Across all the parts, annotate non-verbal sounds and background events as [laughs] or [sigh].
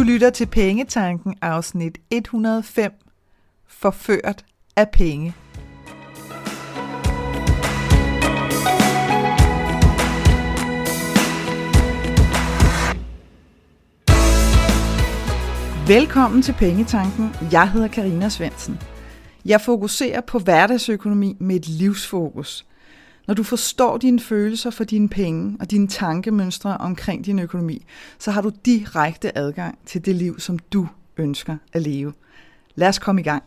Du lytter til Pengetanken afsnit 105. Forført af penge. Velkommen til Pengetanken. Jeg hedder Karina Svensen. Jeg fokuserer på hverdagsøkonomi med et livsfokus. Når du forstår dine følelser for dine penge og dine tankemønstre omkring din økonomi, så har du direkte adgang til det liv, som du ønsker at leve. Lad os komme i gang.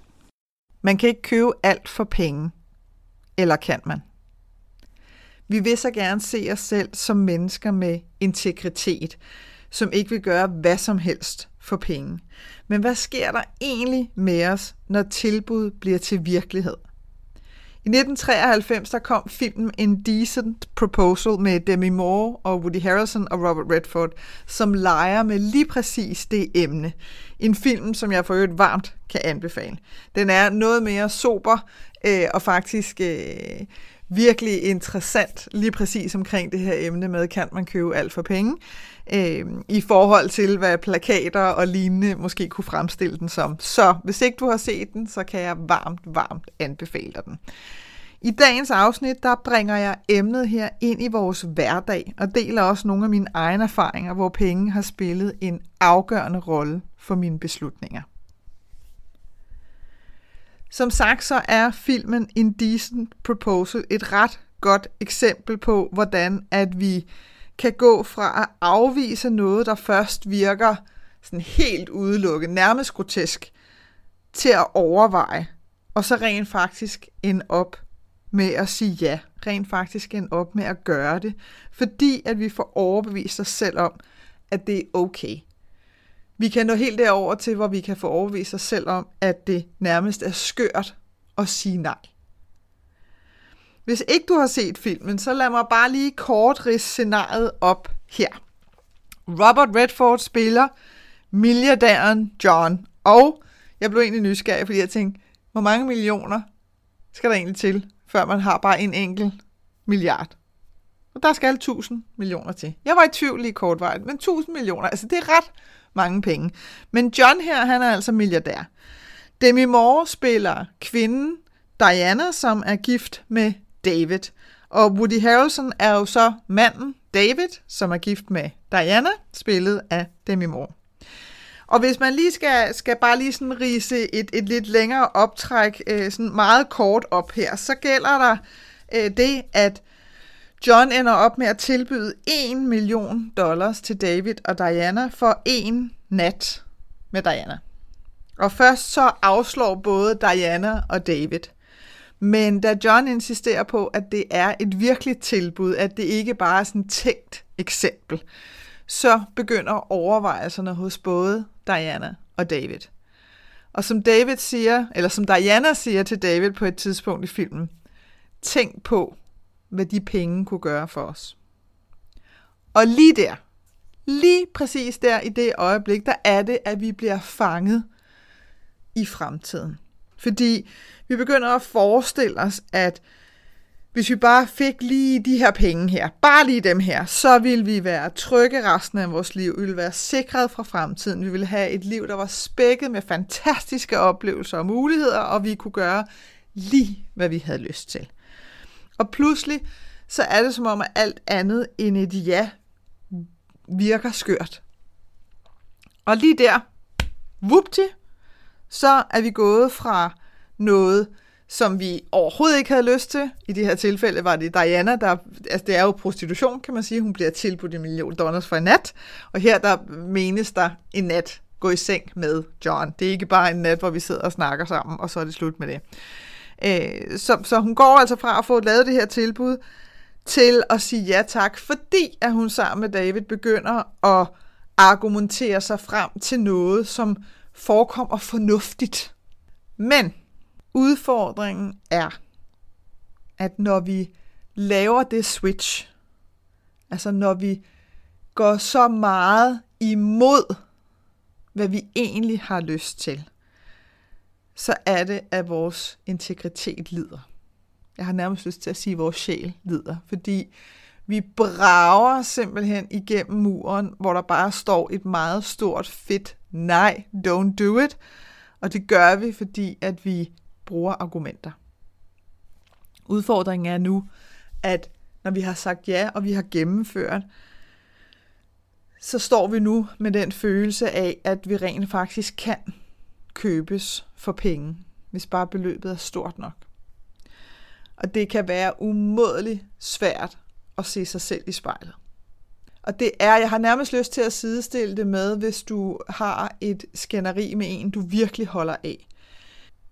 Man kan ikke købe alt for penge. Eller kan man? Vi vil så gerne se os selv som mennesker med integritet, som ikke vil gøre hvad som helst for penge. Men hvad sker der egentlig med os, når tilbud bliver til virkelighed? I 1993 der kom filmen Indecent Proposal med Demi Moore og Woody Harrelson og Robert Redford, som leger med lige præcis det emne. En film, som jeg for øvrigt varmt kan anbefale. Den er noget mere sober øh, og faktisk øh, virkelig interessant lige præcis omkring det her emne med, kan man købe alt for penge? Øh, øh, I forhold til, hvad plakater og lignende måske kunne fremstille den som. Så hvis ikke du har set den, så kan jeg varmt, varmt anbefale dig den. I dagens afsnit, der bringer jeg emnet her ind i vores hverdag, og deler også nogle af mine egne erfaringer, hvor penge har spillet en afgørende rolle for mine beslutninger. Som sagt, så er filmen Indecent Proposal et ret godt eksempel på, hvordan at vi kan gå fra at afvise noget, der først virker sådan helt udelukket, nærmest grotesk, til at overveje, og så rent faktisk end op med at sige ja, rent faktisk end op med at gøre det, fordi at vi får overbevist os selv om, at det er okay. Vi kan nå helt derover til, hvor vi kan få overbevist os selv om, at det nærmest er skørt at sige nej. Hvis ikke du har set filmen, så lad mig bare lige kort ridse scenariet op her. Robert Redford spiller milliardæren John, og jeg blev egentlig nysgerrig, fordi jeg tænkte, hvor mange millioner skal der egentlig til, før man har bare en enkelt milliard? Og der skal 1000 millioner til. Jeg var i tvivl lige kortvarigt, men 1000 millioner, altså det er ret mange penge. Men John her, han er altså milliardær. Demi Moore spiller kvinden Diana, som er gift med David. Og Woody Harrelson er jo så manden David, som er gift med Diana, spillet af Demi Moore. Og hvis man lige skal, skal bare lige sådan rise et, et lidt længere optræk, øh, sådan meget kort op her, så gælder der øh, det, at John ender op med at tilbyde 1 million dollars til David og Diana for en nat med Diana. Og først så afslår både Diana og David. Men da John insisterer på, at det er et virkeligt tilbud, at det ikke bare er sådan et tænkt eksempel, så begynder overvejelserne hos både Diana og David. Og som David siger, eller som Diana siger til David på et tidspunkt i filmen, tænk på, hvad de penge kunne gøre for os. Og lige der, lige præcis der i det øjeblik, der er det, at vi bliver fanget i fremtiden. Fordi vi begynder at forestille os, at hvis vi bare fik lige de her penge her, bare lige dem her, så ville vi være trygge resten af vores liv. Vi ville være sikret fra fremtiden. Vi ville have et liv, der var spækket med fantastiske oplevelser og muligheder, og vi kunne gøre lige, hvad vi havde lyst til. Og pludselig, så er det som om, at alt andet end et ja virker skørt. Og lige der, vupti, så er vi gået fra noget, som vi overhovedet ikke havde lyst til. I det her tilfælde var det Diana, der, altså det er jo prostitution, kan man sige. Hun bliver tilbudt en million dollars for en nat, og her der menes der en nat gå i seng med John. Det er ikke bare en nat, hvor vi sidder og snakker sammen, og så er det slut med det. Øh, så, så hun går altså fra at få lavet det her tilbud, til at sige ja tak, fordi at hun sammen med David begynder at argumentere sig frem til noget, som forekommer fornuftigt. Men udfordringen er, at når vi laver det switch, altså når vi går så meget imod, hvad vi egentlig har lyst til, så er det, at vores integritet lider. Jeg har nærmest lyst til at sige, at vores sjæl lider, fordi vi brager simpelthen igennem muren, hvor der bare står et meget stort, fedt nej, don't do it. Og det gør vi, fordi at vi bruger argumenter. Udfordringen er nu, at når vi har sagt ja, og vi har gennemført, så står vi nu med den følelse af, at vi rent faktisk kan købes for penge, hvis bare beløbet er stort nok. Og det kan være umådeligt svært at se sig selv i spejlet. Og det er, jeg har nærmest lyst til at sidestille det med, hvis du har et skænderi med en, du virkelig holder af.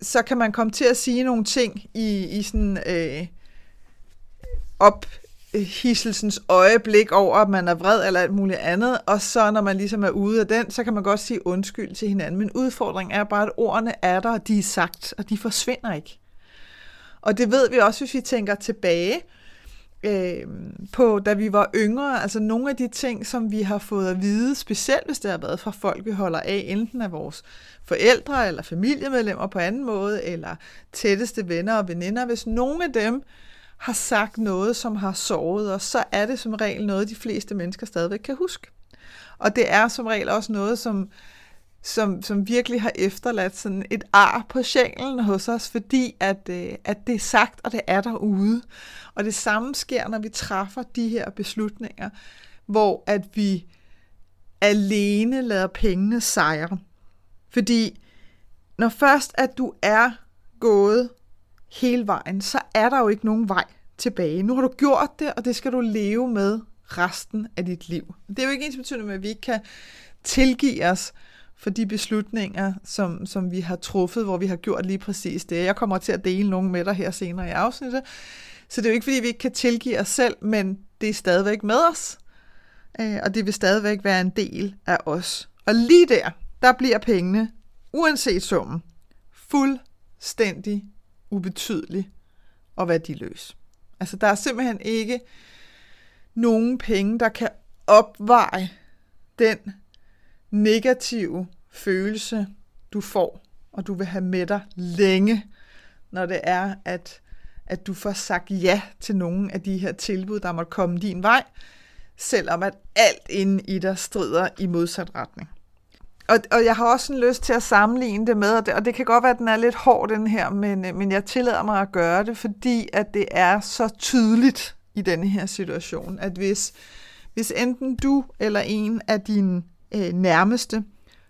Så kan man komme til at sige nogle ting i, i sådan øh, op hisselsens øjeblik over, at man er vred eller alt muligt andet, og så når man ligesom er ude af den, så kan man godt sige undskyld til hinanden. Men udfordringen er bare, at ordene er der, og de er sagt, og de forsvinder ikke. Og det ved vi også, hvis vi tænker tilbage øh, på, da vi var yngre. Altså nogle af de ting, som vi har fået at vide, specielt hvis det har været fra folk, vi holder af, enten af vores forældre eller familiemedlemmer på anden måde, eller tætteste venner og veninder. Hvis nogle af dem har sagt noget, som har såret os, så er det som regel noget, de fleste mennesker stadigvæk kan huske. Og det er som regel også noget, som som, som virkelig har efterladt sådan et ar på sjælen hos os, fordi at, øh, at det er sagt, og det er derude. Og det samme sker, når vi træffer de her beslutninger, hvor at vi alene lader pengene sejre. Fordi når først at du er gået hele vejen, så er der jo ikke nogen vej tilbage. Nu har du gjort det, og det skal du leve med resten af dit liv. Det er jo ikke ens betydende med, at vi ikke kan tilgive os for de beslutninger, som, som vi har truffet, hvor vi har gjort lige præcis det. Jeg kommer til at dele nogle med dig her senere i afsnittet. Så det er jo ikke, fordi vi ikke kan tilgive os selv, men det er stadigvæk med os. Øh, og det vil stadigvæk være en del af os. Og lige der, der bliver pengene, uanset summen, fuldstændig ubetydelig og værdiløs. Altså der er simpelthen ikke nogen penge, der kan opveje den negative følelse, du får, og du vil have med dig længe, når det er, at, at du får sagt ja til nogle af de her tilbud, der måtte komme din vej, selvom at alt inde i dig strider i modsat retning. Og, og jeg har også en lyst til at sammenligne det med, og det, og det kan godt være, at den er lidt hård, den her, men, men jeg tillader mig at gøre det, fordi at det er så tydeligt i denne her situation, at hvis, hvis enten du eller en af dine øh, nærmeste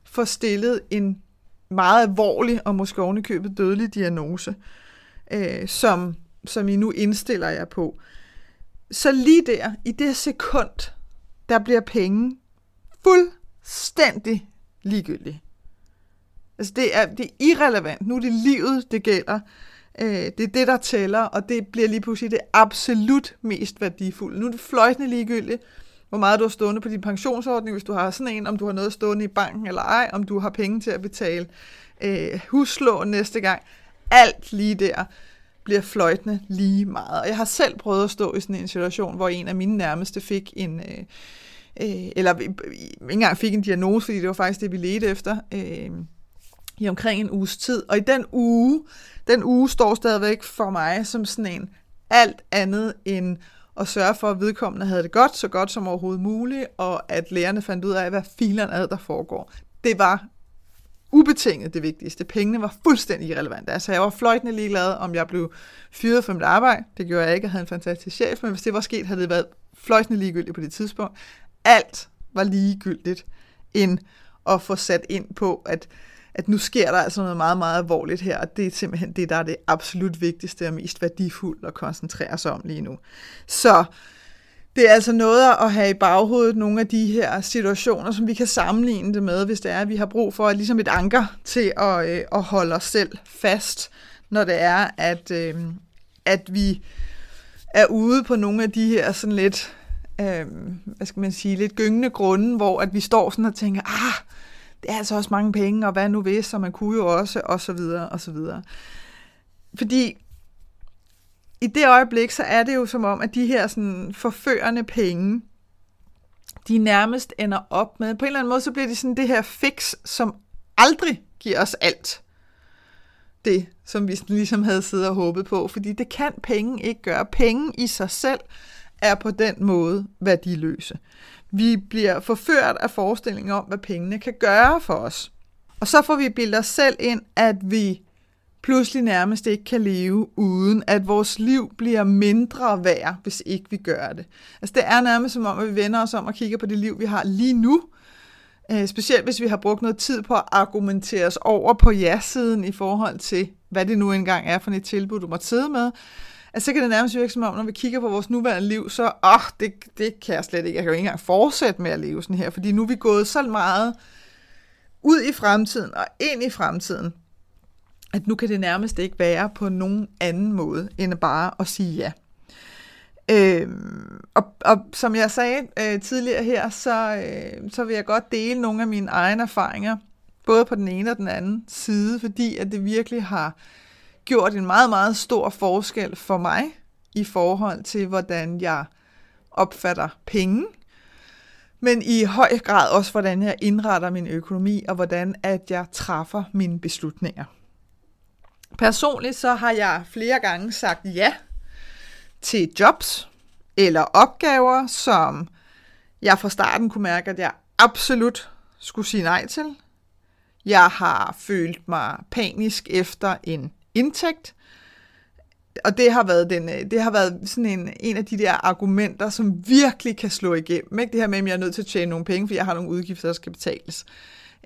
får stillet en meget alvorlig og måske ovenikøbet dødelig diagnose, øh, som, som I nu indstiller jer på, så lige der, i det sekund, der bliver penge fuldstændig ligegyldige. Altså det er, det er irrelevant. Nu er det livet, det gælder. Øh, det er det, der tæller, og det bliver lige pludselig det absolut mest værdifulde. Nu er det fløjtende ligegyldigt, hvor meget du har stående på din pensionsordning, hvis du har sådan en, om du har noget stående i banken eller ej, om du har penge til at betale øh, huslån næste gang. Alt lige der bliver fløjtende lige meget. Og jeg har selv prøvet at stå i sådan en situation, hvor en af mine nærmeste fik en... Øh, øh, eller ikke engang fik en diagnose, fordi det var faktisk det, vi ledte efter, øh, i omkring en uges tid. Og i den uge, den uge står stadigvæk for mig som sådan en alt andet end og sørge for, at vedkommende havde det godt, så godt som overhovedet muligt, og at lærerne fandt ud af, hvad filerne ad, der foregår. Det var ubetinget det vigtigste. Pengene var fuldstændig irrelevante. Altså, jeg var fløjtende ligeglad, om jeg blev fyret fra mit arbejde. Det gjorde jeg ikke, jeg havde en fantastisk chef, men hvis det var sket, havde det været fløjtende ligegyldigt på det tidspunkt. Alt var ligegyldigt, end at få sat ind på, at at nu sker der altså noget meget, meget alvorligt her, og det er simpelthen det, der er det absolut vigtigste og mest værdifulde at koncentrere sig om lige nu. Så det er altså noget at have i baghovedet nogle af de her situationer, som vi kan sammenligne det med, hvis det er, at vi har brug for ligesom et anker til at, øh, at holde os selv fast, når det er, at, øh, at vi er ude på nogle af de her sådan lidt, øh, hvad skal man sige, lidt gyngende grunde, hvor at vi står sådan og tænker, ah, det er altså også mange penge, og hvad nu hvis, og man kunne jo også, og så videre, og så videre. Fordi i det øjeblik, så er det jo som om, at de her sådan forførende penge, de nærmest ender op med, på en eller anden måde, så bliver det sådan det her fix, som aldrig giver os alt. Det, som vi ligesom havde siddet og håbet på, fordi det kan penge ikke gøre. Penge i sig selv er på den måde værdiløse. Vi bliver forført af forestillingen om, hvad pengene kan gøre for os. Og så får vi bildet os selv ind, at vi pludselig nærmest ikke kan leve uden, at vores liv bliver mindre værd, hvis ikke vi gør det. Altså det er nærmest som om, at vi vender os om og kigger på det liv, vi har lige nu, øh, specielt hvis vi har brugt noget tid på at argumentere os over på ja-siden i forhold til, hvad det nu engang er for et tilbud, du må sidde med, altså så kan det nærmest virke som om, når vi kigger på vores nuværende liv, så, åh, oh, det, det kan jeg slet ikke, jeg kan jo ikke engang fortsætte med at leve sådan her, fordi nu er vi gået så meget ud i fremtiden og ind i fremtiden, at nu kan det nærmest ikke være på nogen anden måde, end bare at sige ja. Øhm, og, og som jeg sagde øh, tidligere her, så, øh, så vil jeg godt dele nogle af mine egne erfaringer, både på den ene og den anden side, fordi at det virkelig har gjort en meget, meget stor forskel for mig i forhold til, hvordan jeg opfatter penge, men i høj grad også, hvordan jeg indretter min økonomi, og hvordan at jeg træffer mine beslutninger. Personligt så har jeg flere gange sagt ja til jobs eller opgaver, som jeg fra starten kunne mærke, at jeg absolut skulle sige nej til. Jeg har følt mig panisk efter en indtægt, og det har været, den, øh, det har været sådan en, en af de der argumenter, som virkelig kan slå igennem. Ikke? Det her med, at jeg er nødt til at tjene nogle penge, fordi jeg har nogle udgifter, der skal betales.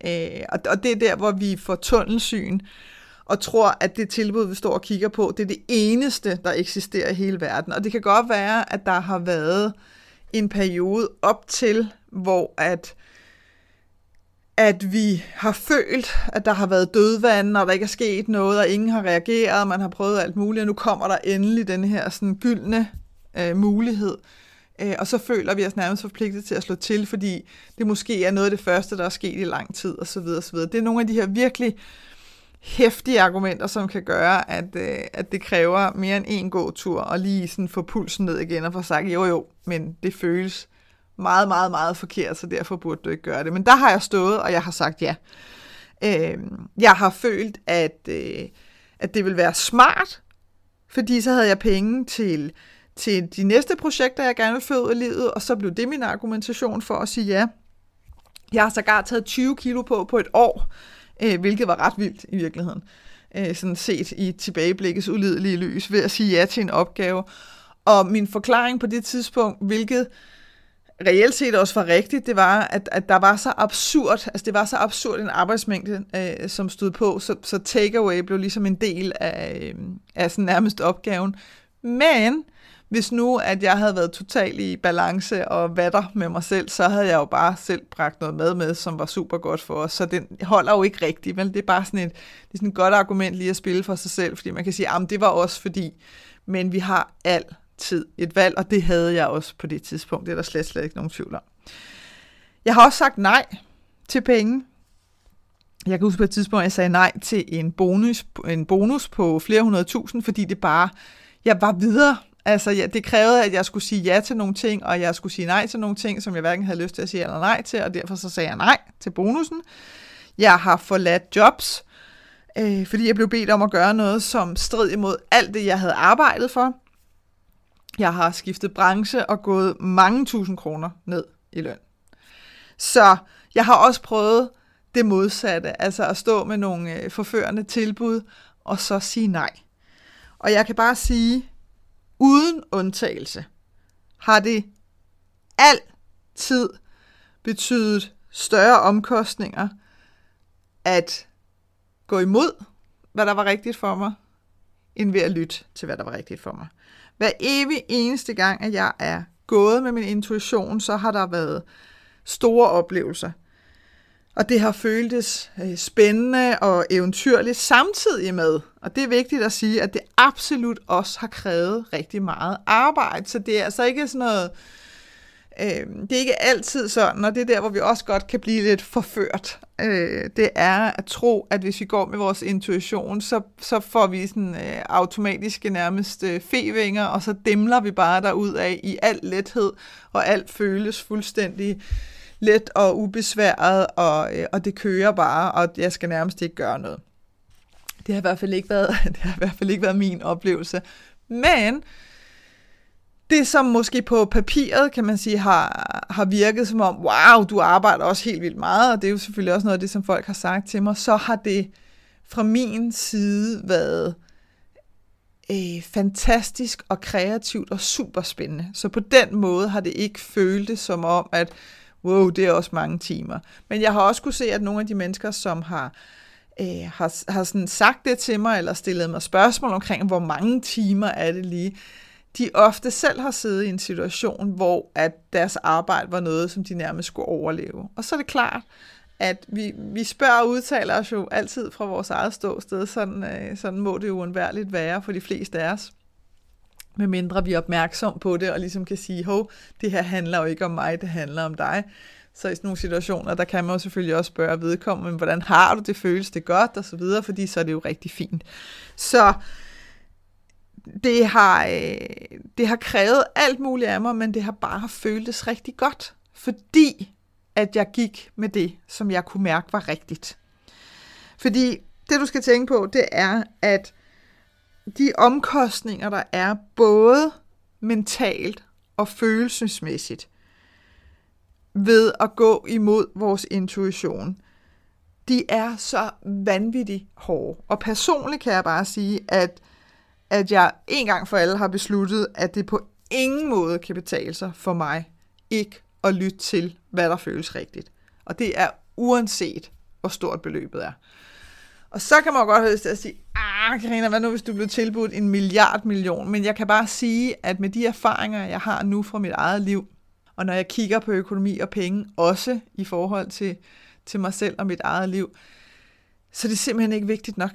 Øh, og, og det er der, hvor vi får tunnelsyn og tror, at det tilbud, vi står og kigger på, det er det eneste, der eksisterer i hele verden. Og det kan godt være, at der har været en periode op til, hvor at, at vi har følt, at der har været dødvand, og der ikke er sket noget, og ingen har reageret, og man har prøvet alt muligt, og nu kommer der endelig den her sådan gyldne øh, mulighed. Øh, og så føler vi os nærmest forpligtet til at slå til, fordi det måske er noget af det første, der er sket i lang tid, osv. osv. Det er nogle af de her virkelig hæftige argumenter, som kan gøre, at, øh, at det kræver mere end en god tur, og lige sådan få pulsen ned igen og få sagt, jo jo, men det føles meget, meget, meget forkert, så derfor burde du ikke gøre det. Men der har jeg stået, og jeg har sagt ja. Øh, jeg har følt, at, øh, at det vil være smart, fordi så havde jeg penge til, til de næste projekter, jeg gerne vil føde i livet, og så blev det min argumentation for at sige ja. Jeg har sågar taget 20 kilo på på et år, øh, hvilket var ret vildt i virkeligheden, øh, sådan set i tilbageblikkets ulidelige lys, ved at sige ja til en opgave. Og min forklaring på det tidspunkt, hvilket reelt set også var rigtigt, det var, at, at der var så absurd, altså det var så absurd en arbejdsmængde, øh, som stod på, så, så takeaway blev ligesom en del af, øh, af sådan nærmest opgaven. Men hvis nu, at jeg havde været totalt i balance og vatter med mig selv, så havde jeg jo bare selv bragt noget mad med, som var super godt for os. Så den holder jo ikke rigtigt, vel? Det er bare sådan et, det er sådan et godt argument lige at spille for sig selv, fordi man kan sige, at det var også fordi, men vi har tid et valg, og det havde jeg også på det tidspunkt. Det er der slet, slet ikke nogen tvivl om. Jeg har også sagt nej til penge. Jeg kan huske på et tidspunkt, at jeg sagde nej til en bonus, en bonus på flere hundrede tusind, fordi det bare, jeg var videre Altså, ja, det krævede, at jeg skulle sige ja til nogle ting, og jeg skulle sige nej til nogle ting, som jeg hverken havde lyst til at sige eller nej til, og derfor så sagde jeg nej til bonusen. Jeg har forladt jobs, øh, fordi jeg blev bedt om at gøre noget, som strid imod alt det, jeg havde arbejdet for. Jeg har skiftet branche og gået mange tusind kroner ned i løn. Så jeg har også prøvet det modsatte, altså at stå med nogle øh, forførende tilbud, og så sige nej. Og jeg kan bare sige, uden undtagelse, har det altid betydet større omkostninger at gå imod, hvad der var rigtigt for mig, end ved at lytte til, hvad der var rigtigt for mig. Hver evig eneste gang, at jeg er gået med min intuition, så har der været store oplevelser – og det har føltes øh, spændende og eventyrligt samtidig med, og det er vigtigt at sige, at det absolut også har krævet rigtig meget arbejde. Så det er altså ikke sådan noget, øh, Øh, det er ikke altid sådan, og det er der, hvor vi også godt kan blive lidt forført. Øh, det er at tro, at hvis vi går med vores intuition, så, så får vi sådan øh, automatiske nærmest øh, fevinger, og så dimler vi bare derud af i al lethed, og alt føles fuldstændig let og ubesværet, og, øh, og det kører bare, og jeg skal nærmest ikke gøre noget. Det har i hvert fald ikke været, [laughs] det har i hvert fald ikke været min oplevelse. Men det, som måske på papiret, kan man sige, har, har virket som om, wow, du arbejder også helt vildt meget, og det er jo selvfølgelig også noget af det, som folk har sagt til mig, så har det fra min side været øh, fantastisk og kreativt og super spændende. Så på den måde har det ikke føltes som om, at wow, det er også mange timer. Men jeg har også kunne se, at nogle af de mennesker, som har, øh, har, har sådan sagt det til mig, eller stillet mig spørgsmål omkring, hvor mange timer er det lige, de ofte selv har siddet i en situation, hvor at deres arbejde var noget, som de nærmest skulle overleve. Og så er det klart, at vi, vi spørger og udtaler os jo altid fra vores eget ståsted, sådan, øh, sådan må det jo uundværligt være for de fleste af os. medmindre vi er opmærksom på det, og ligesom kan sige, hov, det her handler jo ikke om mig, det handler om dig. Så i sådan nogle situationer, der kan man jo selvfølgelig også spørge vedkommende, hvordan har du det, føles det godt, og så videre, fordi så er det jo rigtig fint. Så det har, øh, det har krævet alt muligt af mig, men det har bare føltes rigtig godt, fordi at jeg gik med det, som jeg kunne mærke var rigtigt. Fordi det, du skal tænke på, det er, at de omkostninger, der er både mentalt og følelsesmæssigt ved at gå imod vores intuition, de er så vanvittigt hårde. Og personligt kan jeg bare sige, at, at jeg en gang for alle har besluttet, at det på ingen måde kan betale sig for mig ikke at lytte til, hvad der føles rigtigt. Og det er uanset, hvor stort beløbet er. Og så kan man jo godt høre til at sige, ah, Karina, hvad nu hvis du blev tilbudt en milliard million? Men jeg kan bare sige, at med de erfaringer, jeg har nu fra mit eget liv, og når jeg kigger på økonomi og penge, også i forhold til, til mig selv og mit eget liv, så det er simpelthen ikke vigtigt nok.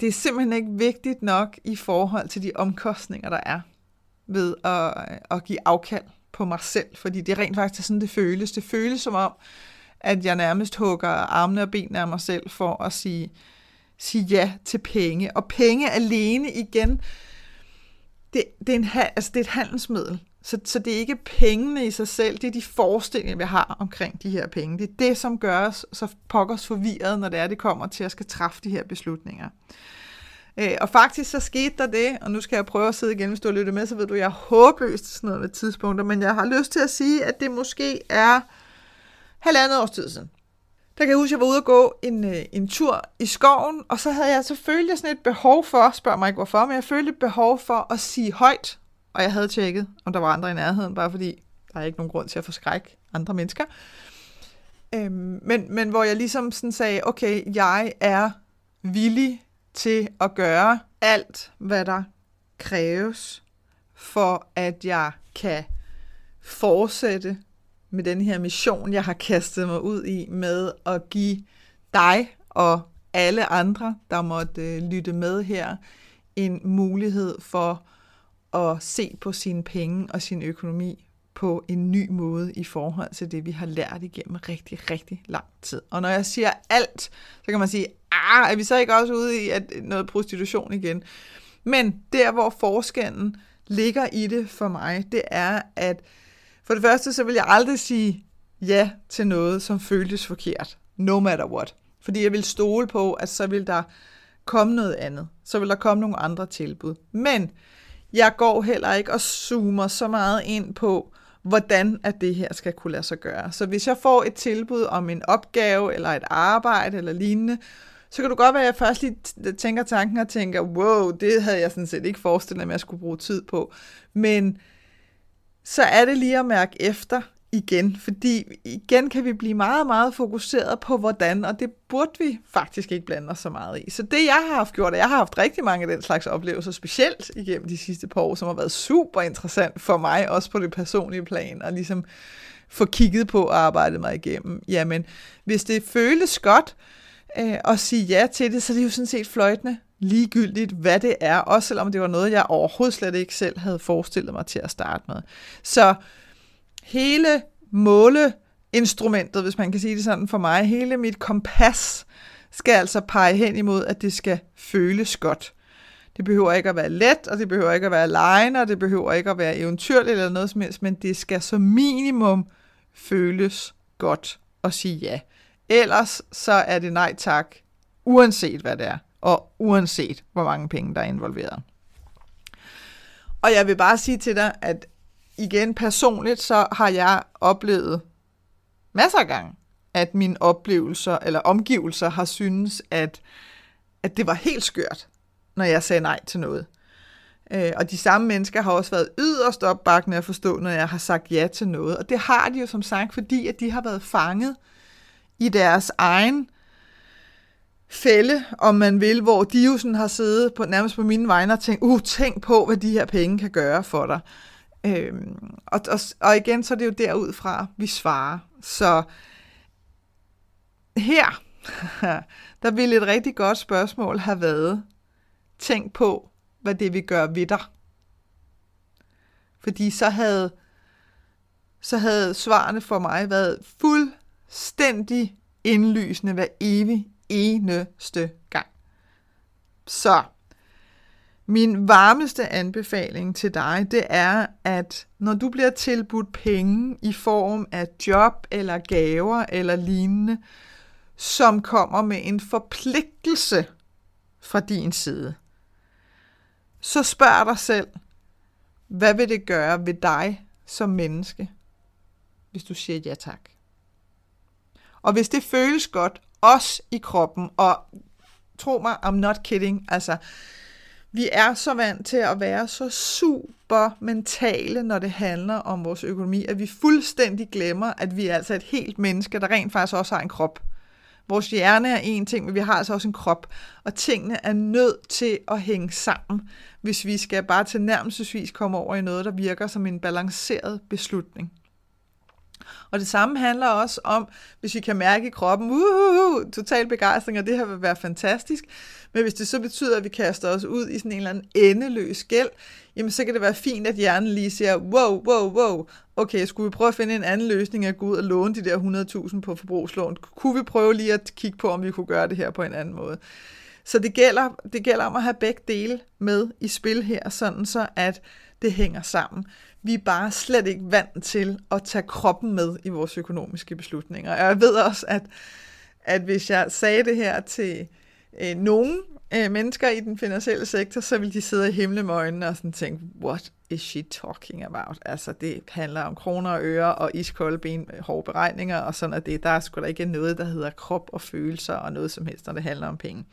Det er simpelthen ikke vigtigt nok i forhold til de omkostninger, der er ved at, at give afkald på mig selv, fordi det er rent faktisk sådan, det føles. Det føles som om, at jeg nærmest hugger armene og benene af mig selv for at sige, sige ja til penge. Og penge alene igen, det, det, er, en, altså det er et handelsmiddel. Så, så det er ikke pengene i sig selv, det er de forestillinger, vi har omkring de her penge. Det er det, som gør os så pokkers forvirret, når det er, det kommer til at skal træffe de her beslutninger. Øh, og faktisk så skete der det, og nu skal jeg prøve at sidde igen, hvis du har lyttet med, så ved du, jeg er håbløst sådan noget med tidspunkter, men jeg har lyst til at sige, at det måske er halvandet års tid siden. Der kan jeg huske, at jeg var ude at gå en, øh, en tur i skoven, og så havde jeg selvfølgelig sådan et behov for, spørg mig ikke hvorfor, men jeg følte et behov for at sige højt, og jeg havde tjekket, om der var andre i nærheden, bare fordi der er ikke nogen grund til at forskrække andre mennesker. Øhm, men, men hvor jeg ligesom sådan sagde, okay, jeg er villig til at gøre alt, hvad der kræves, for at jeg kan fortsætte med den her mission, jeg har kastet mig ud i, med at give dig og alle andre, der måtte øh, lytte med her, en mulighed for at se på sine penge og sin økonomi på en ny måde i forhold til det, vi har lært igennem rigtig, rigtig lang tid. Og når jeg siger alt, så kan man sige, ah, er vi så ikke også ude i at noget prostitution igen? Men der, hvor forskellen ligger i det for mig, det er, at for det første, så vil jeg aldrig sige ja til noget, som føltes forkert. No matter what. Fordi jeg vil stole på, at så vil der komme noget andet. Så vil der komme nogle andre tilbud. Men jeg går heller ikke og zoomer så meget ind på, hvordan at det her skal kunne lade sig gøre. Så hvis jeg får et tilbud om en opgave, eller et arbejde, eller lignende, så kan du godt være, at jeg først lige tænker tanken og tænker, wow, det havde jeg sådan set ikke forestillet mig, at jeg skulle bruge tid på. Men så er det lige at mærke efter igen, fordi igen kan vi blive meget, meget fokuseret på hvordan, og det burde vi faktisk ikke blande os så meget i. Så det jeg har haft gjort, og jeg har haft rigtig mange af den slags oplevelser, specielt igennem de sidste par år, som har været super interessant for mig, også på det personlige plan, og ligesom få kigget på og arbejdet mig igennem. Jamen, hvis det føles godt øh, at sige ja til det, så er det jo sådan set fløjtende ligegyldigt, hvad det er, også selvom det var noget, jeg overhovedet slet ikke selv havde forestillet mig til at starte med. Så hele måleinstrumentet, hvis man kan sige det sådan for mig, hele mit kompas, skal altså pege hen imod, at det skal føles godt. Det behøver ikke at være let, og det behøver ikke at være lejende, og det behøver ikke at være eventyrligt eller noget som helst, men det skal som minimum føles godt at sige ja. Ellers så er det nej tak, uanset hvad det er og uanset hvor mange penge, der er involveret. Og jeg vil bare sige til dig, at igen personligt, så har jeg oplevet masser af gange, at mine oplevelser eller omgivelser har synes, at, at det var helt skørt, når jeg sagde nej til noget. Øh, og de samme mennesker har også været yderst opbakkende at forstå, når jeg har sagt ja til noget. Og det har de jo som sagt, fordi at de har været fanget i deres egen fælde, om man vil, hvor de jo sådan har siddet på, nærmest på mine vegne og tænkt, uh, tænk på, hvad de her penge kan gøre for dig. Øhm, og, og, og igen, så er det jo derudfra, vi svarer. Så her, [laughs] der ville et rigtig godt spørgsmål have været, tænk på, hvad det vil gøre ved dig. Fordi så havde, så havde svarene for mig været fuldstændig indlysende hver evig eneste gang. Så min varmeste anbefaling til dig, det er, at når du bliver tilbudt penge i form af job eller gaver eller lignende, som kommer med en forpligtelse fra din side, så spørg dig selv, hvad vil det gøre ved dig som menneske, hvis du siger ja tak? Og hvis det føles godt, også i kroppen, og tro mig, I'm not kidding, altså, vi er så vant til at være så super mentale, når det handler om vores økonomi, at vi fuldstændig glemmer, at vi er altså et helt menneske, der rent faktisk også har en krop. Vores hjerne er en ting, men vi har altså også en krop, og tingene er nødt til at hænge sammen, hvis vi skal bare til nærmelsesvis komme over i noget, der virker som en balanceret beslutning. Og det samme handler også om, hvis vi kan mærke i kroppen, uhuhu, total begejstring, og det her vil være fantastisk. Men hvis det så betyder, at vi kaster os ud i sådan en eller anden endeløs gæld, jamen så kan det være fint, at hjernen lige siger, wow, wow, wow, okay, skulle vi prøve at finde en anden løsning at gå ud og låne de der 100.000 på forbrugslån? Kunne vi prøve lige at kigge på, om vi kunne gøre det her på en anden måde? Så det gælder, det gælder om at have begge dele med i spil her, sådan så at det hænger sammen. Vi er bare slet ikke vant til at tage kroppen med i vores økonomiske beslutninger. Og jeg ved også, at, at hvis jeg sagde det her til øh, nogen øh, mennesker i den finansielle sektor, så vil de sidde i himle med øjnene og sådan tænke, what is she talking about? Altså, det handler om kroner og øre og iskolde ben, øh, hårde beregninger og sådan, at det, der er sgu da ikke noget, der hedder krop og følelser og noget som helst, når det handler om penge.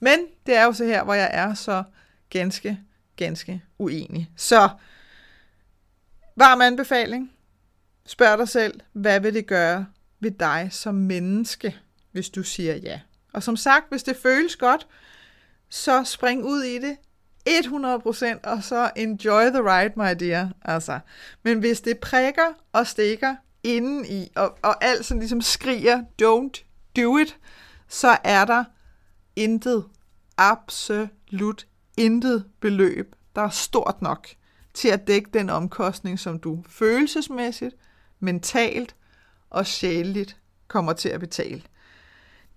Men det er jo så her, hvor jeg er så ganske, ganske uenig. Så varm anbefaling. Spørg dig selv, hvad vil det gøre ved dig som menneske, hvis du siger ja? Og som sagt, hvis det føles godt, så spring ud i det 100%, og så enjoy the ride, my dear. Altså. Men hvis det prikker og stikker inden i, og, og alt sådan ligesom skriger, don't do it, så er der intet, absolut intet beløb, der er stort nok til at dække den omkostning, som du følelsesmæssigt, mentalt og sjæleligt kommer til at betale.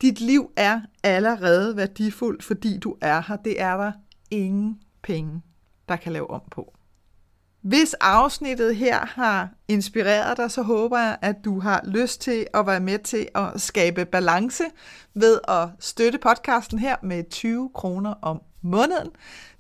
Dit liv er allerede værdifuldt, fordi du er her. Det er der ingen penge, der kan lave om på. Hvis afsnittet her har inspireret dig, så håber jeg, at du har lyst til at være med til at skabe balance ved at støtte podcasten her med 20 kroner om måneden.